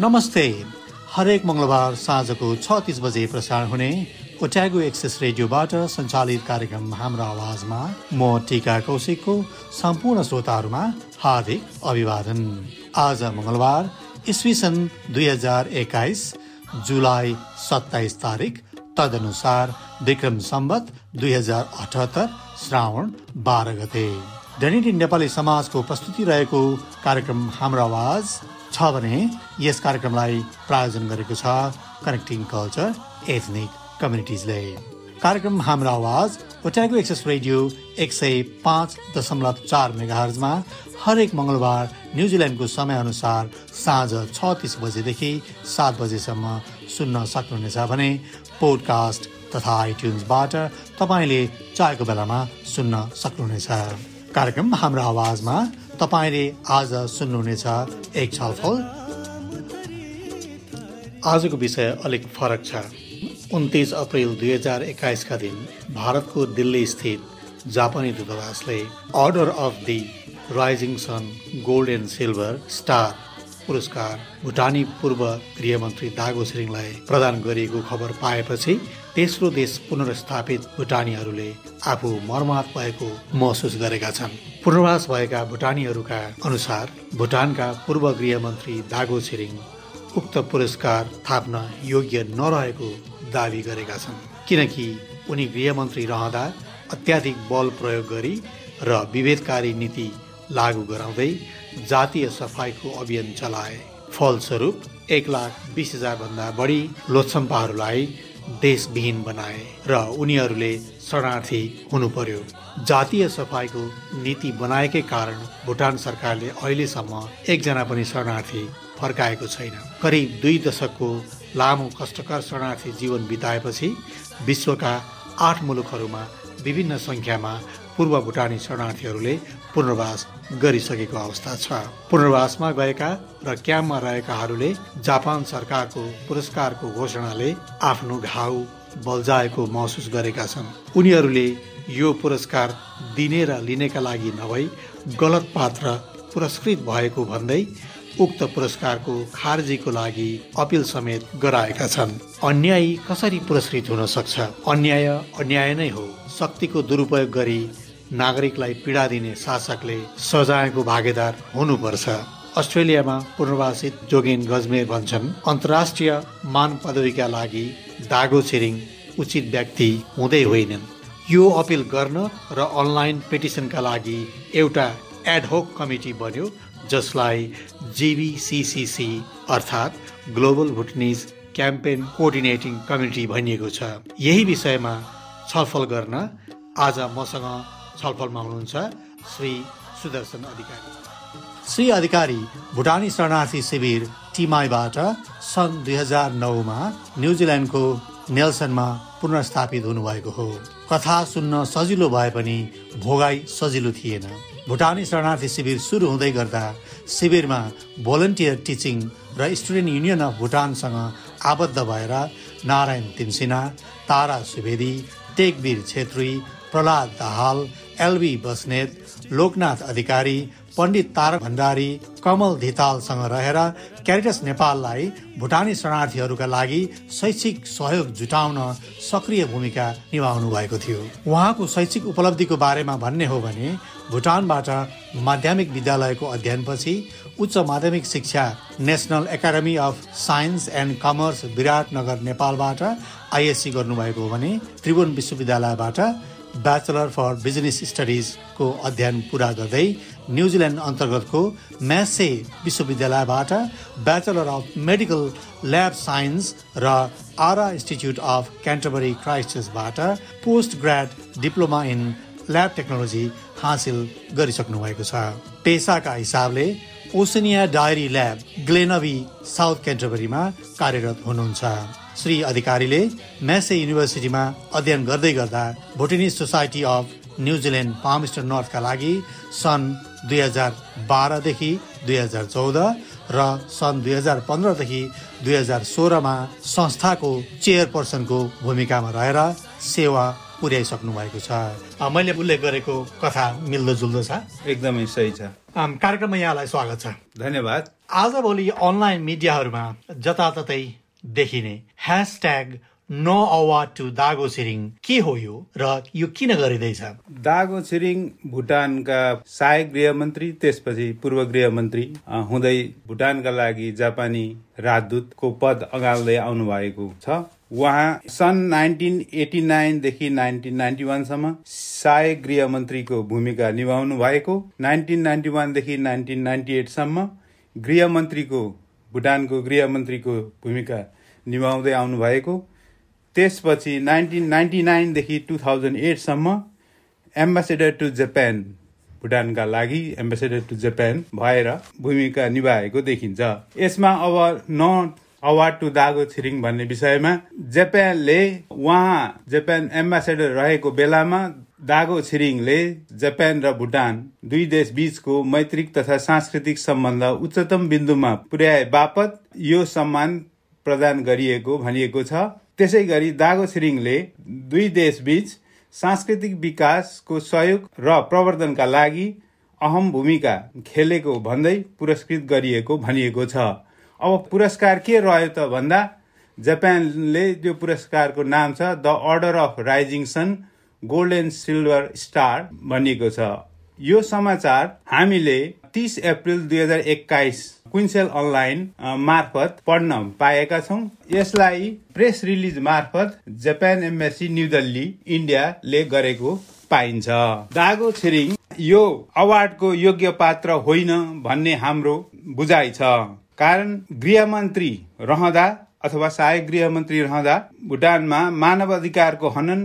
नमस्ते। हरेक मङ्गलबार साँझको छ तिस बजे प्रसारण हुने ओट्यागो एक्सेस रेडियोबाट सञ्चालित कार्यक्रम हाम्रो आवाजमा म टिका कौशिकको सम्पूर्ण श्रोताहरूमा हार्दिक अभिवादन। आज मङ्गलबार इस्वी सन् दुई हजार एक्काइस जुलाई सत्ताइस तारिक तदनुसार विक्रम सम्बत दुई हजार अठहत्तर श्रावण बाह्र गते। दैनिक नेपाली समाजको प्रस्तुति रहेको कार्यक्रम हाम्रो आवाज छ भने यस कार्यक्रमलाई प्रायोजन गरेको छ कनेक्टिङ कल्चर एथनिक कम्युनिटिजले कार्यक्रम हाम्रो आवाज ओट्यागो एक्सेस रेडियो एक सय पाँच दशमलव चार मेगाहर्जमा हरेक मङ्गलबार न्युजिल्यान्डको समयअनुसार साँझ छ तिस बजेदेखि सात बजेसम्म सुन्न सक्नुहुनेछ भने पोडकास्ट तथा आइट्युन्सबाट तपाईँले चाहेको बेलामा सुन्न सक्नुहुनेछ। कार्यक्रम हाम्रो आवाजमा तपाईँले आज सुन्नुहुनेछ एक छलफल। आजको विषय अलिक फरक छ। उन्तिस अप्रेल दुई हजार एक्काइसका दिन भारतको दिल्ली स्थित जापानी दूतावासले order of the rising sun gold and silver star पुरस्कार भुटानी पूर्व गृहमन्त्री दागो छिरिङलाई प्रदान गरिएको खबर पाएपछि तेस्रो देश पुनर्स्थापित भुटानीहरूले आफू मर्मात भएको महसुस गरेका छन्। पूर्वास भएका भुटानीहरूका अनुसार भुटानका पूर्व गृहमन्त्री दागो छिरिङ उक्त पुरस्कार थाप्न योग्य नरहेको दावी गरेका छन्। किनकि उनी गृहमन्त्री रहँदा अत्याधिक बल प्रयोग गरी र विभेदकारी नीति लागू गराउँदै जातीय सफाइको अभियान चलाए। फलस्वरूप एक लाख बिस हजार भन्दा बढी लोछम्पाहरूलाई देशविहीन बनाए र उनीहरूले शरणार्थी हुनु पर्यो जातीय सफाइको नीति बनाएकै कारण भुटान सरकारले अहिलेसम्म एकजना पनि शरणार्थी फर्काएको छैन। करिब दुई दशकको लामो कष्टकर शरणार्थी जीवन बिताएपछि विश्वका आठ मुलुकहरूमा विभिन्न सङ्ख्यामा पूर्व भुटानी शरणार्थीहरूले पुनर्वास गरिसकेको अवस्था छ। पुनर्वासमा गएका र क्याम्पमा रहेकाहरूले जापान सरकारको पुरस्कारको घोषणाले आफ्नो घाउ बल्झाएको महसुस गरेका छन्। उनीहरूले यो पुरस्कार दिने र लिनेका लागि नभई गलत पात्र पुरस्कृत भएको भन्दै उक्त पुरस्कारको खारजीको लागि अपिल समेत गराएका छन्। अन्यायी कसरी पुरस्कृत हुन सक्छ? अन्याय अन्याय नै हो। शक्तिको दुरुपयोग गरी नागरिकलाई पीडा दिने शासकले सजायको भागीदार हुनुपर्छ। अस्ट्रेलियामा पुनर्वासित जोगेन गजमेर भन्छन् अन्तर्राष्ट्रिय मान पदवीका लागि दागो छिरिङ उचित व्यक्ति हुँदै होइनन्। यो अपिल गर्न र अनलाइन पिटिसनका लागि एउटा एडहोक कमिटी बन्यो जसलाई जिबिसिसिसी अर्थात् global Bhutanese campaign coordinating committee भनिएको छ। यही विषयमा छलफल गर्न आज मसँग छलफलमा हुनुहुन्छ श्री सुदर्शन अधिकारी। श्री अधिकारी भुटानी शरणार्थी शिविर टिमाईबाट सन् दुई हजार नौमा न्युजिल्यान्डको नेल्सनमा पुनर्स्थापित हुनुभएको हो। कथा सुन्न सजिलो भए पनि भोगाई सजिलो थिएन। भुटानी शरणार्थी शिविर सुरु हुँदै गर्दा शिविरमा भोलन्टियर टिचिङ र स्टुडेन्ट युनियन अफ भुटानसँग आबद्ध भएर नारायण तिमसिना तारा सुवेदी टेकवीर छेत्री प्रहलाद दाहाल एलबी बस्नेत लोकनाथ अधिकारी पण्डित तारक भण्डारी कमल धितालसँग रहेर क्यारिटस नेपाललाई भुटानी शरणार्थीहरूका लागि शैक्षिक सहयोग जुटाउन सक्रिय भूमिका निभाउनु भएको थियो। उहाँको शैक्षिक उपलब्धिको बारेमा भन्ने हो भने भुटानबाट माध्यमिक विद्यालयको अध्ययनपछि उच्च माध्यमिक शिक्षा national academy of science and commerce Biratnagar नेपालबाट आइएससी गर्नुभएको हो भने त्रिभुवन विश्वविद्यालयबाट ब्याचलर फर बिजनेस स्टडिजको अध्ययन पुरा गर्दै न्युजिल्यान्ड अन्तर्गतको म्यासे विश्वविद्यालयबाट bachelor of medical lab science र Ara institute of Canterbury क्राइस्टबाट post grad diploma in lab technology हासिल गरिसक्नु भएको छ। पेसाका हिसाबले Oceania dairy lab Glenavy south क्यान्टरबरीमा कार्यरत हुनुहुन्छ। श्री अधिकारीले मेसे युनिभर्सिटीमा अध्ययन गर्दै गर्दा भोटिनी society of New Zealand Palmerston नर्थका लागि सन् दुई हजार बाह्रदेखि दुई हजार चौध र सन् दुई हजार पन्ध्रदेखि दुई हजार सोह्रमा संस्थाको चेयरपर्सनको भूमिकामा रहेर सेवा पुर्याइसक्नु भएको छ। मैले उल्लेख गरेको कथा मिल्दो जुल्दो छ। एकदमै सही छ। कार्यक्रममा यहाँलाई स्वागत छ। धन्यवाद। आजभोलि अनलाइन मिडियाहरूमा जताततै देखिने ह्यासट्याग नो अवार्ड टु दागो छिरिङ के हो यो र यो किन गरिँदैछ? दागो छिरिङ भुटानका सहायक गृहमन्त्री त्यसपछि पूर्व गृहमन्त्री हुँदै भुटानका लागि जापानी राजदूतको पद अगाल्दै आउनु भएको छ। उहाँ सन् नाइन्टिन एटी नाइनदेखि नाइन्टिन नाइन्टी वानसम्म सहायक गृहमन्त्रीको भूमिका निभाउनु भएको नाइन्टिन नाइन्टी वानदेखि नाइन्टिन नाइन्टी एटसम्म गृहमन्त्रीको भुटानको गृहमन्त्रीको भूमिका निभाउँदै आउनु भएको। त्यसपछि नाइन्टिन नाइन्टी नाइनदेखि टु थाउजन्ड एटसम्म एम्बासेडर टु जापान भुटानका लागि एम्बासेडर टु जापान भएर भूमिका निभाएको देखिन्छ। यसमा अब न अवार्ड टु दागो छिरिङ भन्ने विषयमा जापानले उहाँ जापान एम्बासेडर रहेको बेलामा दागो छिरिङले जापान र भुटान दुई देश बीचको मैत्रिक तथा सांस्कृतिक सम्बन्ध उच्चतम बिन्दुमा पुर्याए बापत यो सम्मान प्रदान गरिएको भनिएको छ। त्यसै गरी दागो छिरिङले दुई देशबीच सांस्कृतिक विकासको सहयोग र प्रवर्धनका लागि अहम भूमिका खेलेको भन्दै पुरस्कृत गरिएको भनिएको छ। अब पुरस्कार के रह्यो त भन्दा जापानले त्यो पुरस्कारको नाम छ the order of rising sun gold and silver star भनिएको छ। यो समाचार हामीले तिस अप्रिल दुई हजार एक्काइस क्विन्सेल अनलाइन मार्फत पढ्न पाएका छौँ। यसलाई प्रेस रिलिज मार्फत जापान एम्बेसी न्यू दिल्ली इन्डियाले गरेको पाइन्छ। दागो छिरिङ यो अवार्डको योग्य पात्र होइन भन्ने हाम्रो बुझाइ छ। कारण गृहमन्त्री रहँदा अथवा सहायक गृहमन्त्री रहँदा भुटानमा मानव अधिकारको हनन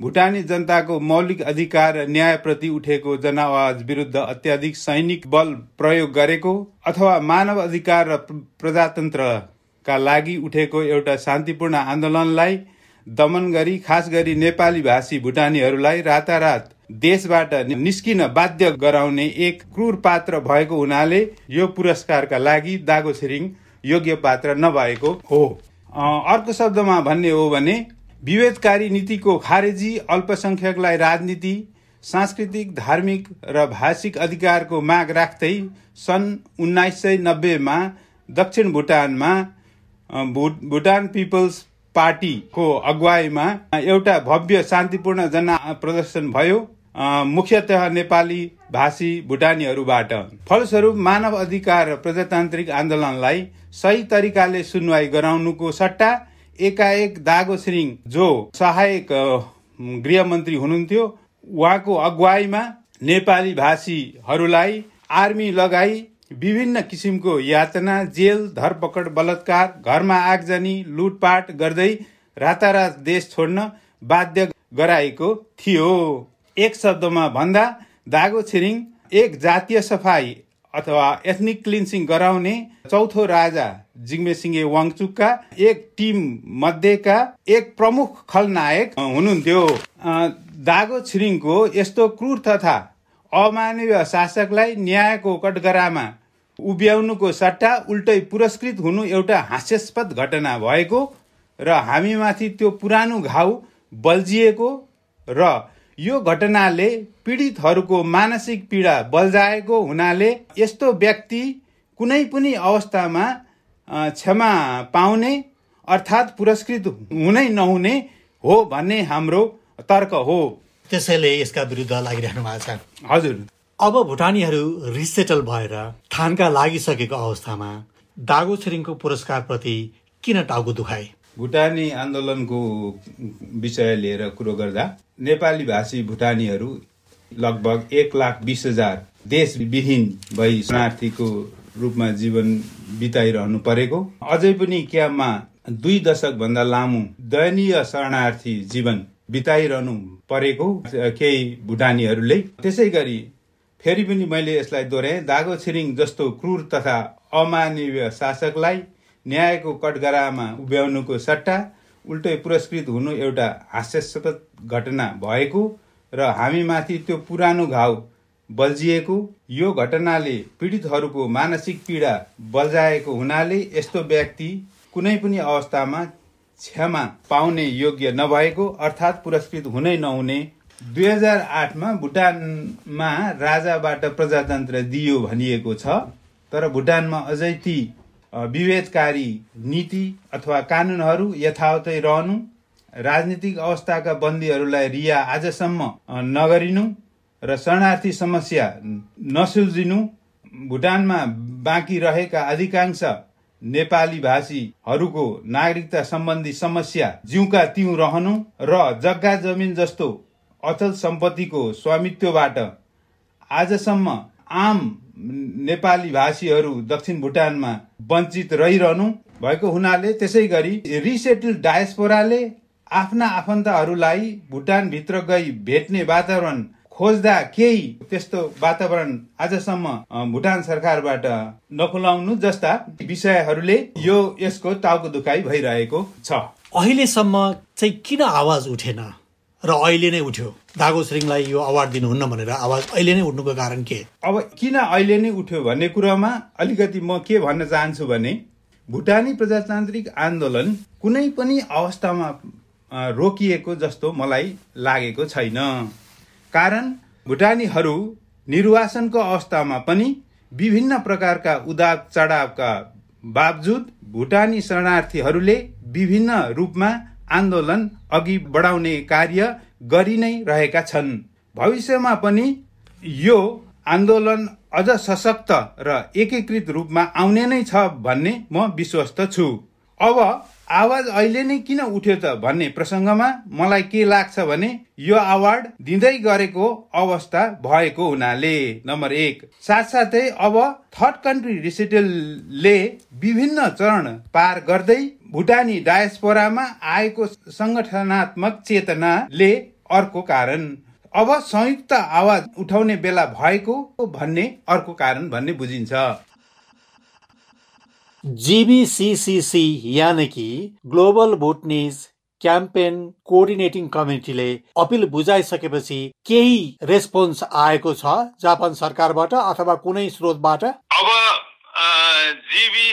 भुटानी जनताको मौलिक अधिकार न्यायप्रति उठेको जनआवाज विरुद्ध अत्याधिक सैनिक बल प्रयोग गरेको अथवा मानव अधिकार र प्रजातन्त्रका लागि उठेको एउटा शान्तिपूर्ण आन्दोलनलाई दमन गरी खास गरी नेपाली भाषी भुटानीहरूलाई रातारात देशबाट निस्किन बाध्य गराउने एक क्रूर पात्र भएको हुनाले यो पुरस्कारका लागि दागो छिरिङ योग्य पात्र नभएको हो। अर्को शब्दमा भन्ने हो भने विभेदकारी नीतिको खारेजी अल्पसंख्यकलाई राजनीति सांस्कृतिक धार्मिक र भाषिक अधिकारको माग राख्दै सन् उन्नाइस सय नब्बेमा दक्षिण भुटानमा भुटान पिपल्स पार्टीको अगुवाईमा एउटा भव्य शान्तिपूर्ण जन प्रदर्शन भयो। मुख्यतः नेपाली भाषी भुटानीहरूबाट। फलस्वरूप मानव अधिकार प्रजातान्त्रिक आन्दोलनलाई सही तरिकाले सुनवाई गराउनुको सट्टा एकाएक दागो छिरिङ जो सहायक गृहमन्त्री हुनुहुन्थ्यो उहाँको अगुवाईमा नेपाली भाषीहरूलाई आर्मी लगाई विभिन्न किसिमको यातना जेल धरपकड बलात्कार घरमा आगजनी लुटपाट गर्दै रातारात देश छोड्न बाध्य गराएको थियो। एक शब्दमा भन्दा दागो छिरिङ एक जातीय सफाई अथवा एथनिक क्लिन्सिङ गराउने चौथो राजा जिग्मे सिंहे वाङचुकका एक टिम मध्येका एक प्रमुख खलनायक हुनुहुन्थ्यो। दागो छिरिङको यस्तो क्रूर तथा अमानवीय शासकलाई न्यायको कटघरामा उभ्याउनुको सट्टा उल्टै पुरस्कृत हुनु एउटा हास्यास्पद घटना भएको र हामीमाथि त्यो पुरानो घाउ बल्झिएको र यो घटनाले पीडितहरूको मानसिक पीडा बल्झाएको हुनाले यस्तो व्यक्ति कुनै पनि अवस्थामा क्षमा पाउने अर्थात् पुरस्कृत हुनै नहुने हो भन्ने हाम्रो तर्क हो। त्यसैले यसका विरुद्ध लागिरहनु भएको छ। हजुर। अब भुटानीहरू रिसेटल भएर थानका लागिसकेको अवस्थामा दागो छिरिङको पुरस्कारप्रति किन टाउको दुखाए? भुटानी आन्दोलनको विषय लिएर कुरो गर्दा नेपाली भाषी भुटानीहरू लगभग एक लाख बिस हजार देशविहीन भई शरणार्थीको रूपमा जीवन बिताइरहनु परेको। अझै पनि क्याम्पमा दुई दशक भन्दा लामो दयनीय शरणार्थी जीवन बिताइरहनु परेको केही भुटानीहरूले। त्यसै गरी फेरि पनि मैले यसलाई दोहोऱ्याएँ। दागो छिरिङ जस्तो क्रूर तथा अमानवीय शासकलाई न्यायको कटघरामा उभ्याउनुको सट्टा उल्टै पुरस्कृत हुनु एउटा हास्यास्पद घटना भएको र हामीमाथि त्यो पुरानो घाउ बल्झिएको यो घटनाले पीडितहरूको मानसिक पीडा बल्झाएको हुनाले यस्तो व्यक्ति कुनै पनि अवस्थामा क्षमा पाउने योग्य नभएको अर्थात् पुरस्कृत हुनै नहुने दुई हजार आठमा भुटानमा राजाबाट प्रजातन्त्र दियो भनिएको छ। तर भुटानमा अझै ती विभेदकारी नीति अथवा कानुनहरू यथावतै रहनु राजनीतिक अवस्थाका बन्दीहरूलाई रिया आजसम्म नगरिनु र शरणार्थी समस्या नसुल्झिनु भुटानमा बाँकी रहेका अधिकांश नेपाली भाषीहरूको नागरिकता सम्बन्धी समस्या जिउका तिउ रहनु र जग्गा जमिन जस्तो अचल सम्पत्तिको स्वामित्वबाट आजसम्म आम नेपाली भाषीहरू दक्षिण भुटानमा वञ्चित रहिरहनु भएको हुनाले त्यसै गरी रिसेटल डायस्पोराले आफ्ना आफन्तहरूलाई भुटानभित्र गई भेट्ने वातावरण खोज्दा केही त्यस्तो वातावरण आजसम्म भुटान सरकारबाट नखुलाउनु जस्ता विषयहरूले यो यसको टाउको दुखाइ भइरहेको छ। अहिलेसम्म चाहिँ किन आवाज उठेन? र अहिले नै उठ्यो। दागो श्रीङलाई यो अवार्ड दिनुहुन्न भनेर आवाज अहिले नै उठ्नुको कारण के? अब किन अहिले नै उठ्यो भन्ने कुरामा अलिकति म के भन्न चाहन्छु भने भुटानी प्रजातान्त्रिक आन्दोलन कुनै पनि अवस्थामा रोकिएको जस्तो मलाई लागेको छैन। कारण भुटानीहरू निर्वाचनको अवस्थामा पनि विभिन्न प्रकारका उदाब चढावका बावजुद भुटानी शरणार्थीहरूले विभिन्न रूपमा आन्दोलन अघि बढाउने कार्य गरि नै रहेका छन्। भविष्यमा पनि यो आन्दोलन अझ सशक्त र एकीकृत रूपमा आउने नै छ भन्ने म विश्वस्त छु। अब आवाज अहिले नै किन उठ्यो त भन्ने प्रसङ्गमा मलाई के लाग्छ भने यो अवार्ड दिँदै गरेको अवस्था भएको हुनाले। नम्बर एक साथसाथै अब थर्ड कन्ट्री रिसिटलले विभिन्न चरण पार गर्दै भुटानी डायस्पोरामा आएको संगठनात्मक चेतनाले अर्को कारण। अब संयुक्त आवाज उठाउने बेला भएको भन्ने अर्को कारण भन्ने बुझिन्छ। जिबिसिसिसी यानि कि ग्लोबल भुटनिज क्याम्पेन कोअर्डिनेटिङ कमिटीले अपिल बुझाइसकेपछि केही रेस्पोन्स आएको छ जापान सरकारबाट अथवा कुनै स्रोतबाट? अब जिबी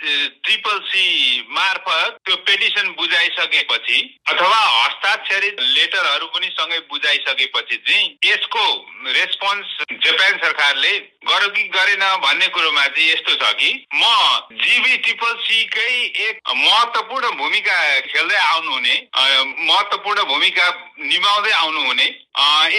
ट्रिपल सी मार्फत त्यो पेटिसन बुझाइसकेपछि अथवा हस्ताक्षरित लेटरहरू पनि सँगै बुझाइसकेपछि चाहिँ यसको रेस्पोन्स जापान सरकारले गर्यो कि गरेन भन्ने कुरोमा चाहिँ यस्तो छ कि म जिबी ट्रिपल सीकै एक महत्वपूर्ण भूमिका खेल्दै आउनुहुने महत्वपूर्ण भूमिका निभाउँदै आउनुहुने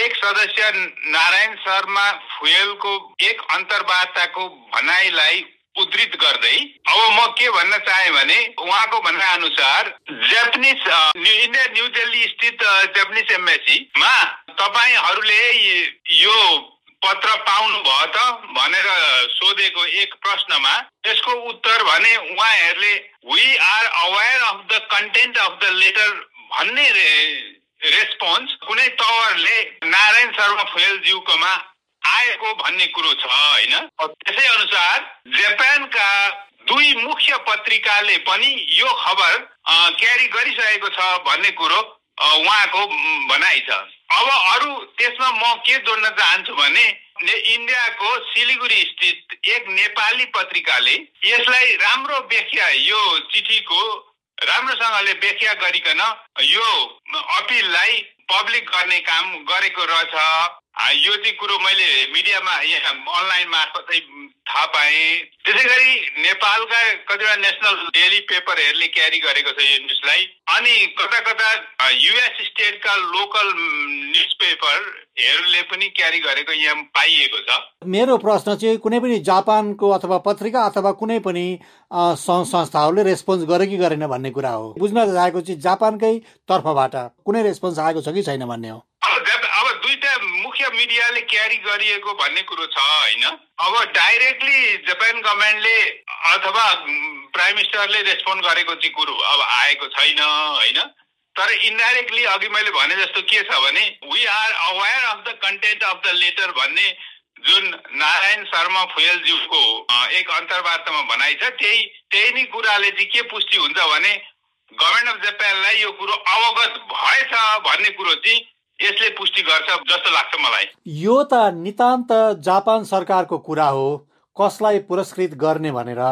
एक सदस्य नारायण शर्मा फुयलको एक अन्तर्वार्ताको भनाइलाई उद्धित गर्दै अब म के भन्न चाहे भने उहाँको भनाइ अनुसार जापानिज इन्डिया न्यू दिल्ली स्थित जापानिज एम्बेसीमा तपाईँहरूले यो पत्र पाउनु भयो त? भनेर सोधेको एक प्रश्नमा यसको उत्तर भने उहाँहरूले we are aware of the content of the letter भन्ने रेस्पोन्स कुनै तवरले नारायण शर्मा फुयलज्यूकोमा आएको भन्ने कुरो छ होइन? त्यसै अनुसार जापानका दुई मुख्य पत्रिकाले पनि यो खबर क्यारी गरिसकेको छ भन्ने कुरो उहाँको भनाइ छ। अब अरू त्यसमा म के जोड्न चाहन्छु भने इन्डियाको सिलिगुडी स्थित एक नेपाली पत्रिकाले यसलाई राम्रो व्याख्या यो चिठीको राम्रोसँगले व्याख्या गरिकन यो अपिललाई पब्लिक गर्ने काम गरेको रहेछ। यो चाहिँ कुरो मैले मिडियामा यहाँ अनलाइन मार्फतै थाहा पाएँ। त्यसै गरी नेपालका कतिवटा नेसनल डेली पेपरहरूले क्यारी गरेको छ यो न्युजलाई। अनि कता कता युएस स्टेटका लोकल न्युज पेपरहरूले पनि क्यारी गरेको यहाँ पाइएको छ। मेरो प्रश्न चाहिँ कुनै पनि जापानको अथवा पत्रिका अथवा कुनै पनि संस्थाहरूले रेस्पोन्स गरे कि गरेन भन्ने कुरा हो। बुझ्न चाहेको चाहिँ जापानकै तर्फबाट कुनै रेस्पोन्स आएको छ कि छैन भन्ने हो। मिडियाले क्यारी गरिएको भन्ने कुरो छ होइन? अब डाइरेक्टली जापान गभर्मेन्टले अथवा प्राइम मिनिस्टरले रेस्पोन्ड गरेको चाहिँ कुरो अब आएको छैन होइन? तर इन्डाइरेक्टली अघि मैले भने जस्तो के छ भने we are aware of the content of the letter भन्ने जुन नारायण शर्मा फुयलज्यूको एक अन्तर्वार्तामा भनाइ छ त्यही त्यही नै कुराले चाहिँ के पुष्टि हुन्छ भने गभर्मेन्ट अफ जापानलाई यो कुरो अवगत भएछ भन्ने कुरो चाहिँ यसले पुष्टि गर्छ जस्तो लाग्छ मलाई। यो त नितान्त जापान सरकारको कुरा हो कसलाई पुरस्कृत गर्ने भनेर।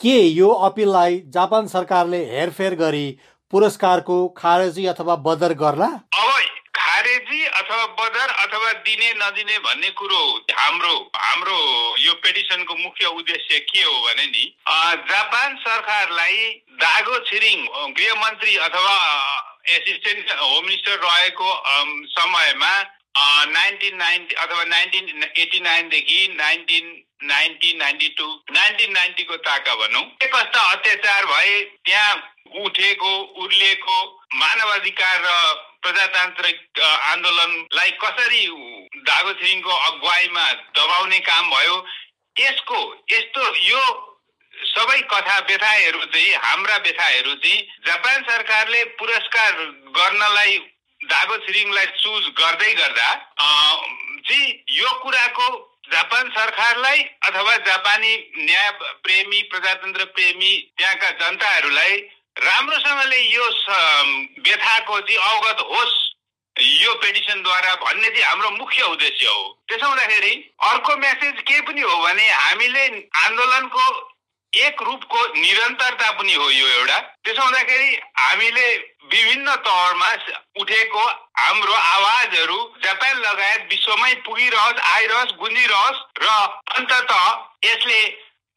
के यो अपिललाई जापान सरकारले हेरफेर गरी पुरस्कारको खारेजी अथवा बदर गर्ला? अब खारेजी अथवा बदर अथवा दिने नदिने भन्ने कुरो हाम्रो हाम्रो यो पेटिसनको मुख्य उद्देश्य के हो भने नि जापान सरकारलाई दागो छिरिङ गृहमन्त्री अथवा एसिस्टेन्ट होम मिनिस्टर रहेको समयमा नाइन्टिन नाइन्टी अथवा nineteen eighty नाइनदेखि nineteen nineteen ninety two nineteen नाइन्टीको ताका भनौँ। कस्ता अत्याचार भए त्यहाँ उठेको उर्लिएको मानवाधिकार र प्रजातान्त्रिक आन्दोलनलाई कसरी धागो छिरिङको अगुवाईमा दबाउने काम भयो यसको यस्तो यो सबै कथा व्यथाहरू चाहिँ हाम्रा व्यथाहरू चाहिँ जापान सरकारले पुरस्कार गर्नलाई धागो छिरिङलाई चुज गर्दै गर्दा चाहिँ यो कुराको जापान सरकारलाई अथवा जापानी न्याय प्रेमी प्रजातन्त्र प्रेमी त्यहाँका जनताहरूलाई राम्रोसँगले यो व्यथाको चाहिँ अवगत होस् यो पेटिसनद्वारा भन्ने चाहिँ हाम्रो मुख्य उद्देश्य हो। त्यसो हुँदाखेरि अर्को मेसेज के पनि हो भने हामीले आन्दोलनको एक रूपको निरन्तरता पनि हो यो एउटा। त्यसो हुँदाखेरि हामीले विभिन्न तवरमा उठेको हाम्रो आवाजहरू जापान लगायत विश्वमै पुगिरहोस् आइरहोस् गुन्जिरहोस् र अन्तत यसले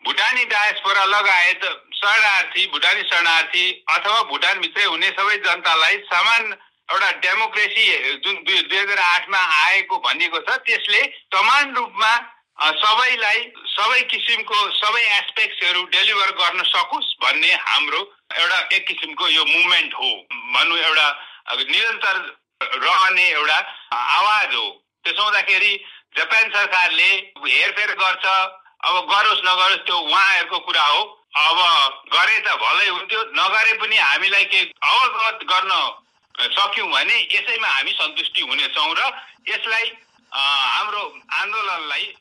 भुटानी डायस्पोरा लगायत शरणार्थी भुटानी शरणार्थी अथवा भुटानभित्रै हुने सबै जनतालाई समान एउटा डेमोक्रेसी जुन दुई हजार आठमा आएको भनिएको छ त्यसले समान रूपमा सबैलाई सबै किसिमको सबै एस्पेक्ट्सहरू डेलिभर गर्न सकोस् भन्ने हाम्रो एउटा एक किसिमको यो मुभमेन्ट हो। भनौँ एउटा निरन्तर रहने एउटा आवाज हो। त्यसो हुँदाखेरि जापान सरकारले हेरफेर गर्छ अब गरोस् नगरोस् त्यो उहाँहरूको कुरा हो। अब गरे त भलै हुन्थ्यो नगरे पनि हामीलाई के अवगत गर्न सक्यौँ भने यसैमा हामी सन्तुष्टि हुनेछौँ र यसलाई हाम्रो आन्दोलनलाई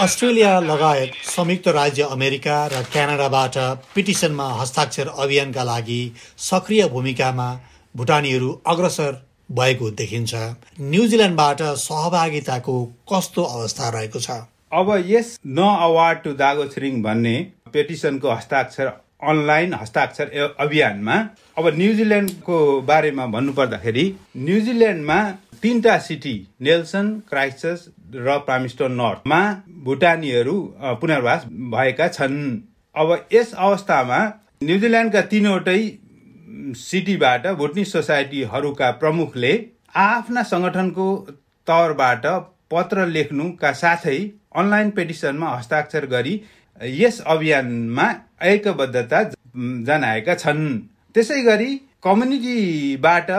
अस्ट्रेलिया लगायत संयुक्त राज्य अमेरिका र क्यानाडाबाट पिटिसनमा हस्ताक्षर अभियानका लागि सक्रिय भूमिकामा भुटानीहरू अग्रसर भएको देखिन्छ। न्युजिल्यान्डबाट सहभागिताको कस्तो अवस्था रहेको छ? अब यस न अवार्ड टु दागो छिरिङ भन्ने पेटिसनको हस्ताक्षर अनलाइन हस्ताक्षर अभियानमा अब न्युजिल्यान्डको बारेमा भन्नुपर्दाखेरि न्युजिल्यान्डमा तिनवटा सिटी नेल्सन क्राइस्टर्स र प्रामिस्टोन नर्थमा भुटानीहरू पुनर्वास भएका छन्। अब यस अवस्थामा न्युजिल्यान्डका तिनवटै सिटीबाट भुटनी सोसाइटीहरूका प्रमुखले आफ्ना सङ्गठनको तौरबाट पत्र लेख्नुका साथै अनलाइन पेटिसनमा हस्ताक्षर गरी यस अभियानमा ऐक्यबद्धता जनाएका छन्। त्यसै गरी कम्युनिटीबाट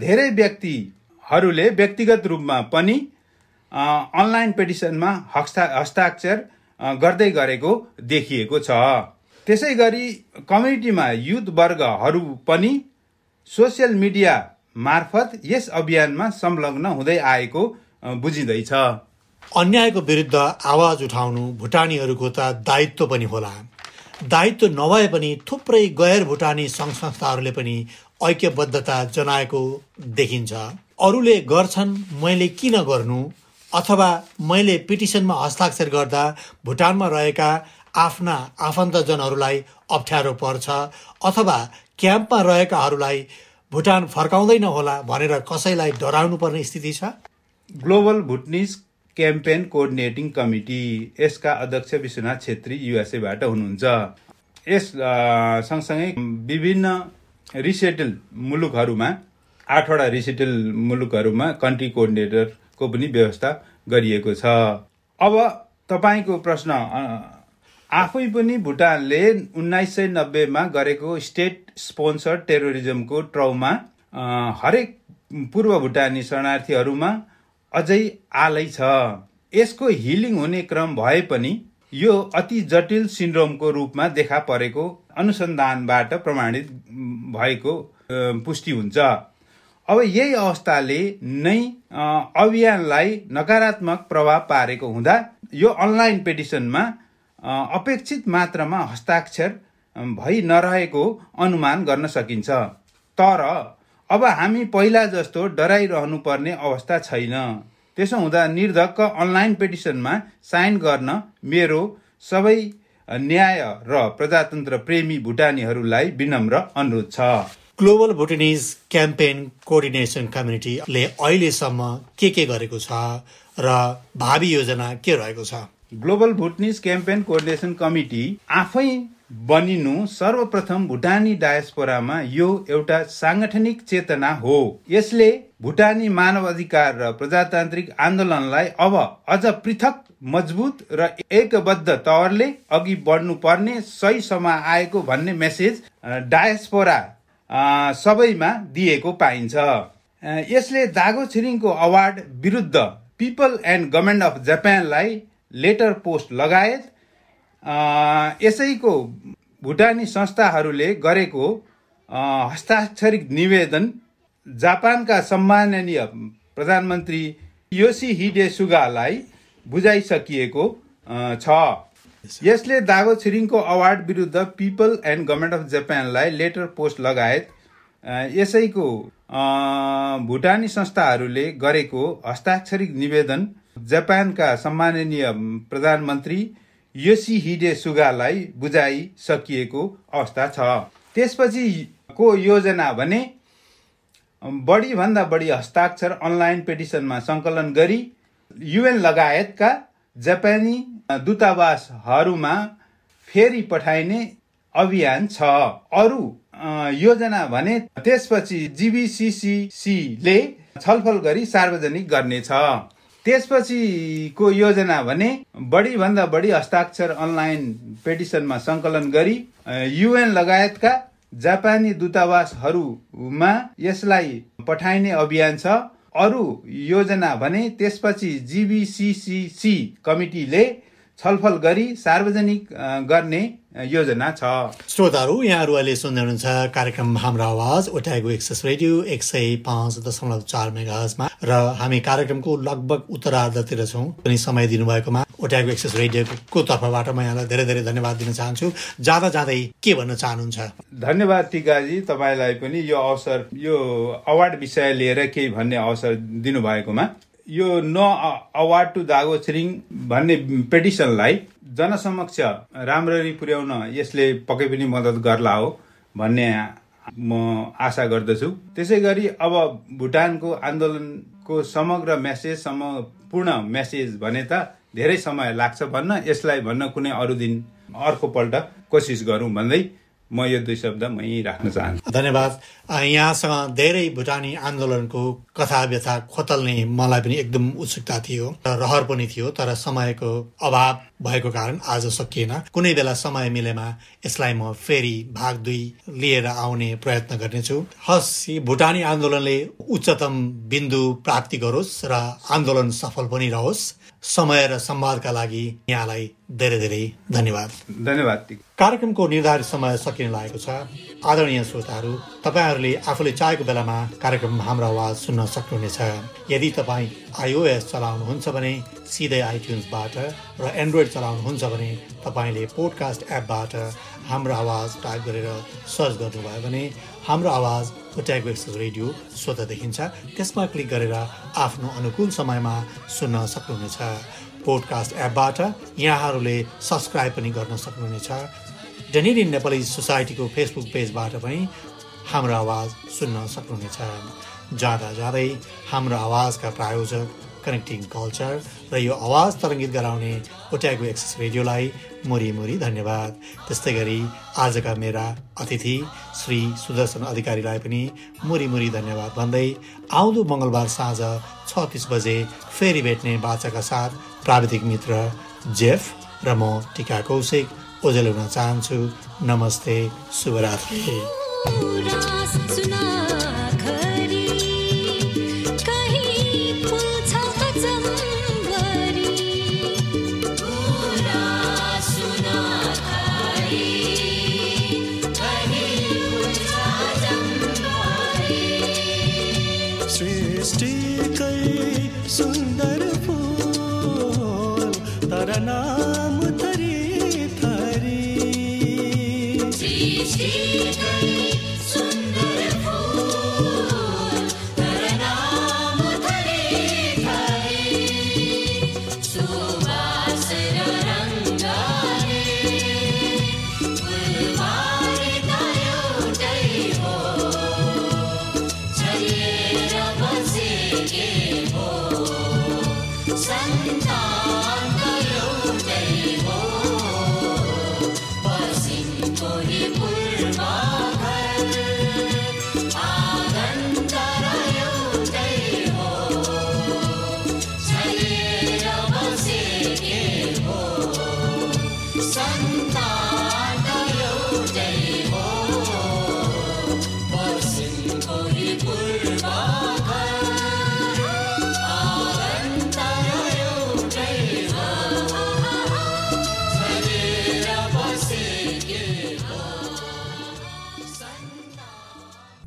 धेरै व्यक्तिहरूले व्यक्तिगत रूपमा पनि अनलाइन पेटिसनमा हस्ता हस्ताक्षर गर्दै गरेको देखिएको छ। त्यसै गरी कम्युनिटीमा युथ वर्गहरू पनि सोसियल मिडिया मार्फत यस अभियानमा संलग्न हुँदै आएको बुझिँदैछ। अन्यायको विरुद्ध आवाज उठाउनु भुटानीहरूको त दायित्व पनि होला। दायित्व नभए पनि थुप्रै गैर भुटानी सङ्घ संस्थाहरूले पनि ऐक्यबद्धता जनाएको देखिन्छ। अरूले गर्छन् मैले किन गर्नु? अथवा मैले पिटिसनमा हस्ताक्षर गर्दा भुटानमा रहेका आफ्ना आफन्तजनहरूलाई अप्ठ्यारो पर्छ अथवा क्याम्पमा रहेकाहरूलाई भुटान फर्काउँदैन होला भनेर कसैलाई डराउनु पर्ने स्थिति छ? Global Bhutanese campaign coordinating committee यसका अध्यक्ष विश्वनाथ छेत्री युएसएबाट हुनुहुन्छ। यस सँगसँगै विभिन्न रिसेटल मुलुकहरूमा आठवटा रिसेटल मुलुकहरूमा कन्ट्री कोअर्डिनेटरको पनि व्यवस्था गरिएको छ। अब तपाईँको प्रश्न आफै पनि भुटानले उन्नाइस सय नब्बेमा गरेको स्टेट स्पोन्सर टेरोरिजमको ट्राउमा हरेक पूर्व भुटानी शरणार्थीहरूमा अझै आलै छ। यसको हिलिङ हुने क्रम भए पनि यो अति जटिल सिन्ड्रोमको रूपमा देखा परेको अनुसन्धानबाट प्रमाणित भएको पुष्टि हुन्छ। अब यही अवस्थाले नै अभियानलाई नकारात्मक प्रभाव पारेको हुँदा यो अनलाइन पेटिसनमा अपेक्षित मात्रामा हस्ताक्षर भइ नरहेको अनुमान गर्न सकिन्छ। तर अब हामी पहिला जस्तो डराइरहनु पर्ने अवस्था छैन। त्यसो हुँदा निर्धक्क अनलाइन पेटिसनमा साइन गर्न मेरो सबै न्याय र प्रजातन्त्र प्रेमी भुटानीहरूलाई विनम्र अनुरोध छ। ग्लोबल भुटनिज क्याम्पेन कोअर्डिनेसन कम्युनिटीले अहिलेसम्म के के गरेको छ र भावी योजना के रहेको छ? Global Bhutanese campaign coordination committee आफै बनिनु सर्वप्रथम भुटानी डायस्पोरामा यो एउटा साङ्गठनिक चेतना हो। यसले भुटानी मानव अधिकार र प्रजातान्त्रिक आन्दोलनलाई अब अझ पृथक मजबुत र एकबद्ध तवरले अघि बढ्नु पर्ने सही समय आएको भन्ने मेसेज डायस्पोरा सबैमा दिएको पाइन्छ। यसले दागो छिरिङको अवार्ड विरुद्ध पिपल एन्ड गभर्मेन्ट अफ जापानलाई लेटर पोस्ट लगायत यसैको भुटानी संस्थाहरूले गरेको अ, हस्ताक्षरित निवेदन जापानका सम्माननीय प्रधानमन्त्री योसी हिडे सुगालाई बुझाइसकिएको छ। यसले दागो छिरिङको अवार्ड विरुद्ध पिपल एन्ड गभर्मेन्ट अफ जापानलाई लेटर पोस्ट लगायत यसैको भुटानी संस्थाहरूले गरेको हस्ताक्षरित निवेदन जापानका सम्माननीय प्रधानमन्त्री योसी हिडे सुगालाई बुझाइसकिएको अवस्था छ। त्यसपछि को योजना भने बढी भन्दा बढी हस्ताक्षर अनलाइन पेटिसनमा सङ्कलन गरी युएन लगायतका जापानी दूतावासहरूमा फेरि पठाइने अभियान छ। अरू योजना भने त्यसपछि जीबीसीसीले छलफल गरी सार्वजनिक गर्नेछ। त्यसपछिको योजना भने बढी भन्दा बढी हस्ताक्षर अनलाइन पेटिसनमा सङ्कलन गरी युएन लगायतका जापानी दूतावासहरूमा यसलाई पठाइने अभियान छ। अरू योजना भने त्यसपछि जीबीसीसीसी कमिटीले छलफल गरी सार्वजनिक गर्ने योजना छ। श्रोताहरू यहाँहरू अहिले सुन्दै हुनुहुन्छ कार्यक्रम हाम्रो आवाज ओटाएको एक्सेस रेडियो एक सय पाँच दशमलव चार मेगाजमा र हामी कार्यक्रमको लगभग उत्तरार्धतिर छौँ। पनि समय दिनुभएकोमा ओटाएको एक्सेस रेडियोको तर्फबाट म यहाँलाई धेरै धेरै धन्यवाद दिन चाहन्छु। जाँदा जाँदै के भन्न चाहनुहुन्छ? धन्यवाद टिकाजी तपाईँलाई पनि यो अवसर यो अवार्ड विषय लिएर केही भन्ने अवसर दिनुभएकोमा। यो नो अवार्ड टु दागो छिरिङ भन्ने पेटिसनलाई जनसमक्ष राम्ररी पुर्याउन यसले पक्कै पनि मद्दत गर्ला हो भन्ने म आशा गर्दछु। त्यसै गरी अब भुटानको आन्दोलनको समग्र मेसेज सम पूर्ण मेसेज भने त धेरै समय लाग्छ भन्न यसलाई भन्न कुनै अरू दिन अर्कोपल्ट कोसिस गरौँ भन्दै म यो दुई शब्द मै राख्न चाहन्छु। धन्यवाद। यहाँसँग धेरै भुटानी आन्दोलनको कथा व्यथा खोतल्ने मलाई पनि एकदम उत्सुकता थियो र रहर पनि थियो तर समयको अभाव भएको कारण आज सकिएन। कुनै बेला समय मिलेमा यसलाई म फेरि भाग दुई लिएर आउने प्रयत्न गर्नेछु। हस् भुटानी आन्दोलनले उच्चतम बिन्दु प्राप्ति गरोस् र आन्दोलन सफल पनि रहोस्। समय र संवादका लागि यहाँलाई धेरै धेरै धन्यवाद। धन्यवाद। कार्यक्रमको निर्धारित समय सकिन लागेको छ। आदरणीय श्रोताहरू तपाईँहरूले आफूले चाहेको बेलामा कार्यक्रम हाम्रो आवाज सुन्न सक्नुहुनेछ। यदि तपाईँ आइओएस चलाउनुहुन्छ भने सिधै आइट्युन्सबाट र एन्ड्रोइड चलाउनुहुन्छ भने तपाईँले पोडकास्ट एपबाट हाम्रो आवाज टाइप गरेर सर्च गर्नुभयो भने हाम्रो आवाज एक्सेस रेडियो स्वत देखिन्छ। त्यसमा क्लिक गरेर आफ्नो अनुकूल समयमा सुन्न सक्नुहुनेछ। पोडकास्ट एपबाट यहाँहरूले सब्सक्राइब पनि गर्न सक्नुहुनेछ। डेनिडिन नेपाली सोसाइटीको फेसबुक पेजबाट पनि हाम्रो आवाज सुन्न सक्नुहुनेछ। जाँदा जाँदै हाम्रो आवाजका प्रायोजक कनेक्टिङ कल्चर र यो आवाज तरङ्गित गराउने ओट्याएको एक्सेस रेडियोलाई मुरी मुरी धन्यवाद। त्यस्तै गरी आजका मेरा अतिथि श्री सुदर्शन अधिकारीलाई पनि मुरी धन्यवाद भन्दै आउँदो मङ्गलबार साँझ छ तिस बजे फेरि भेट्ने बाचाका साथ प्राविधिक मित्र जेफ र म टिका कौशिक। ओजेल हुन चाहन्छु। नमस्ते। शुभरात्रि। Santa.